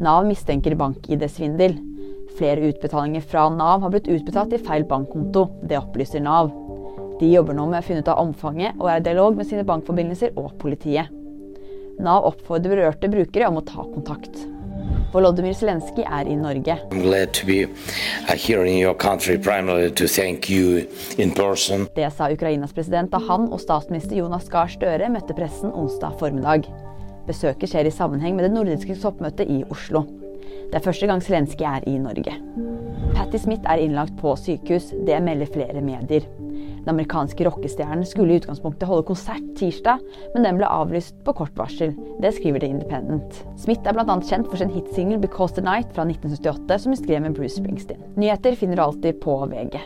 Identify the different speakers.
Speaker 1: Nav mistenker bank-ID-svindel. Flere utbetalinger fra Nav har blitt utbetalt til feil bankkonto. Det opplyser Nav. De jobber nå med å finne ut av omfanget, og er i dialog med sine bankforbindelser og politiet. Nav oppfordrer berørte brukere om å ta kontakt. Volodymyr Zelenskyj er i Norge.
Speaker 2: Uh.
Speaker 1: Det sa Ukrainas president da han og statsminister Jonas Gahr Støre møtte pressen onsdag formiddag. Besøket skjer i sammenheng med det nordiske toppmøtet i Oslo. Det er første gang Zelenskyj er i Norge. Patti Smith er innlagt på sykehus. Det melder flere medier. Den amerikanske rockestjernen skulle i utgangspunktet holde konsert tirsdag, men den ble avlyst på kort varsel. Det skriver The Independent. Smith er bl.a. kjent for sin hitsingel 'Because the Night' fra 1978, som hun skrev med Bruce Springsteen. Nyheter finner du alltid på VG.